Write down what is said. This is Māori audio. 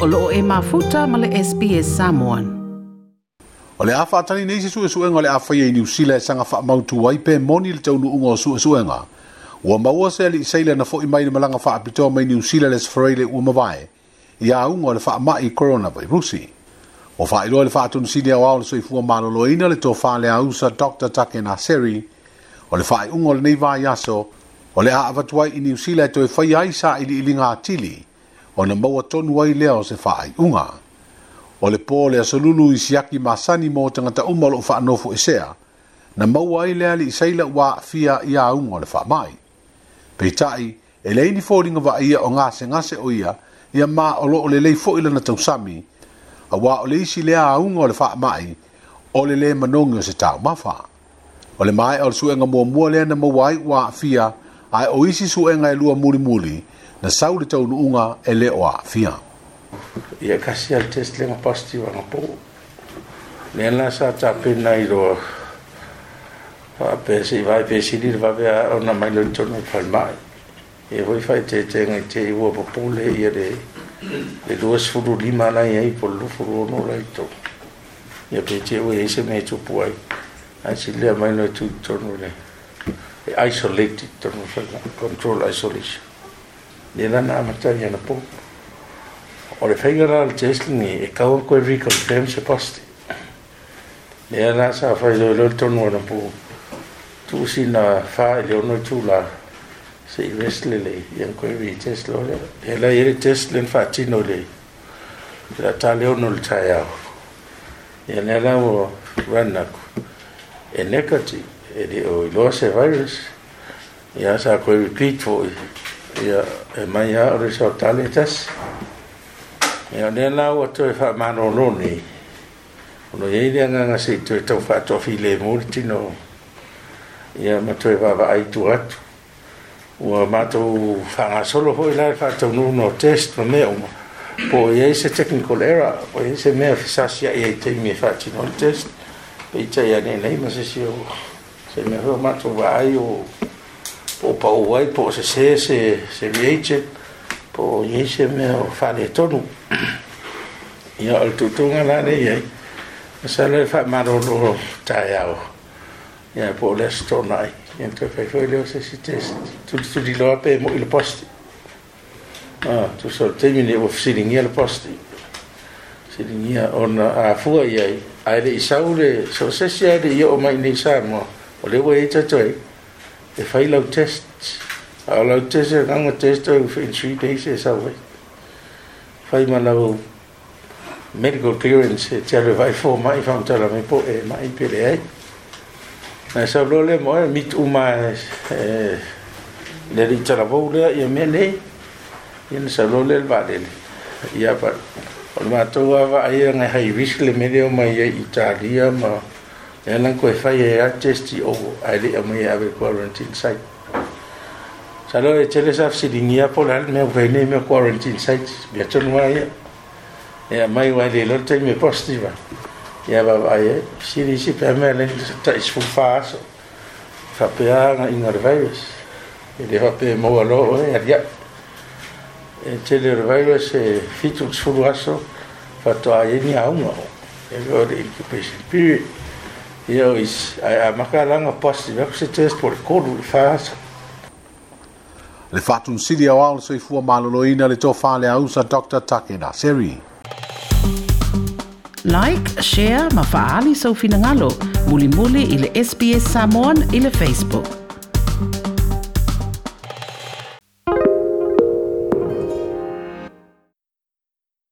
o loo e mafuta ma le SPS Samoan. O le awha atani neise su e suenga le awha ye ni usila e sanga wha mautu wai pe moni le taunu unga o su e suenga. Ua maua se ali isaila na fo'i mai ni malanga wha apitoa mai ni usila le sfarei le ua mawae. Ia unga le wha mai corona vai rusi. O wha iroa le wha atun sidi au le soi fua malolo ina le tofa le ausa Dr. Take Naseri. O le wha i unga le nei vai yaso. O le a avatuai i ni usila e toi fai aisa ili ilinga atili. Ia ona maua tonu ai lea o se faaiʻuga o le pō le asolulu i siaki masani mo tagata uma o loʻu faanofo esea na maua ai lea lii saila ua aʻafia iā uga o le faamai peitaʻi e lei ni foliga vaaia o gasegase o ia ia ma o loo lelei foʻi lana tausami auā o le isi lea auga o le faamaʻi o le lē manogi o se taumafa o le maeʻa o le suʻega muamua lea na maua ai ua aʻafia ae o isi suʻega e lua mulimuli muli, na sau le taunuʻuga e lē o aafia ia kasi al test lenga pasti wanga po le na sa ta pe nai ro pa pe se vai pe si dir va ona mailo lo tono fal mai e voi fai te te ngi te i wo po i ia de le do es fu lima la ia e i po lu fu ro no la ito ia pe te we e se me tu po ai ai si le mai lo tu tono le e isolated tono fal control isolation Nirana Amacharya på. Og det fængler al tæslingi, ikke gav på vi kom frem til posti. Nirana så har fået løb tunnerne på. Du sine far i løbende tuler, se vestlele, jeg kunne vi Tesla. Eller jeg er Tesla fra Tinole. Eller tager løbende tager jeg. Jeg laver vandet. En negativ, er det jo i låse virus. Jeg har så gået i ia e mai a ore sa talitas e o ne lau atu e wha mano loni ono e ide anga nga se tu e tau wha atu a fi le murti no ia ma tu e wha wha aitu atu ua matou whanga solo hoi lai wha atu nu no test ma mea uma po e e se technical error po e se mea fisasia e e te mi e wha atu no test pe i tei ane nei ma se si o se mea hua matou wha ai o pau wai po se se se se vieche po yese me o fa de tonu ya al tutunga la ne ye sa le fa maro lo ta ya o ya po le sto nai en te fe fe le se si te tu tu di lo pe mo il post ah tu so te mi ne of si ni le post si ni ona a fu ye ai le isaule so se se ai de yo mai ni sa mo o le wei cha e fai e lau test Alau tese nganga tese tau whin three days e sa wai. Whai manau medical clearance e te ale vai fō mai whamtara me po e mai pere ai. Nā sa lole mo e mit uma e de ri tara vau lea i a mene i na sa lole le vālele. I a pa hai risk le mene o mai e Italia ma e lang koe whai e a testi o ai le mai ave quarantine site. Salo e tele sa ya pola lal me ukaine me quarantine site Bia tonua ia. Ya mai wai le lota me positiva. Ya baba ai Siri si pe me le ta isfu faso. Fa pe nga ingar virus. E le fa pe mo alo e ia. E chele virus e fitu sfulu aso. Fa to ni au mo. E go de incubation period. Ia is a makala nga positiva. Se test por kodu faso. le faatunusili auao le soifua malōlōina le tofā le ausa dr takena seri like share ma faaali soufinagalo mulimuli i le sps samon i le facebook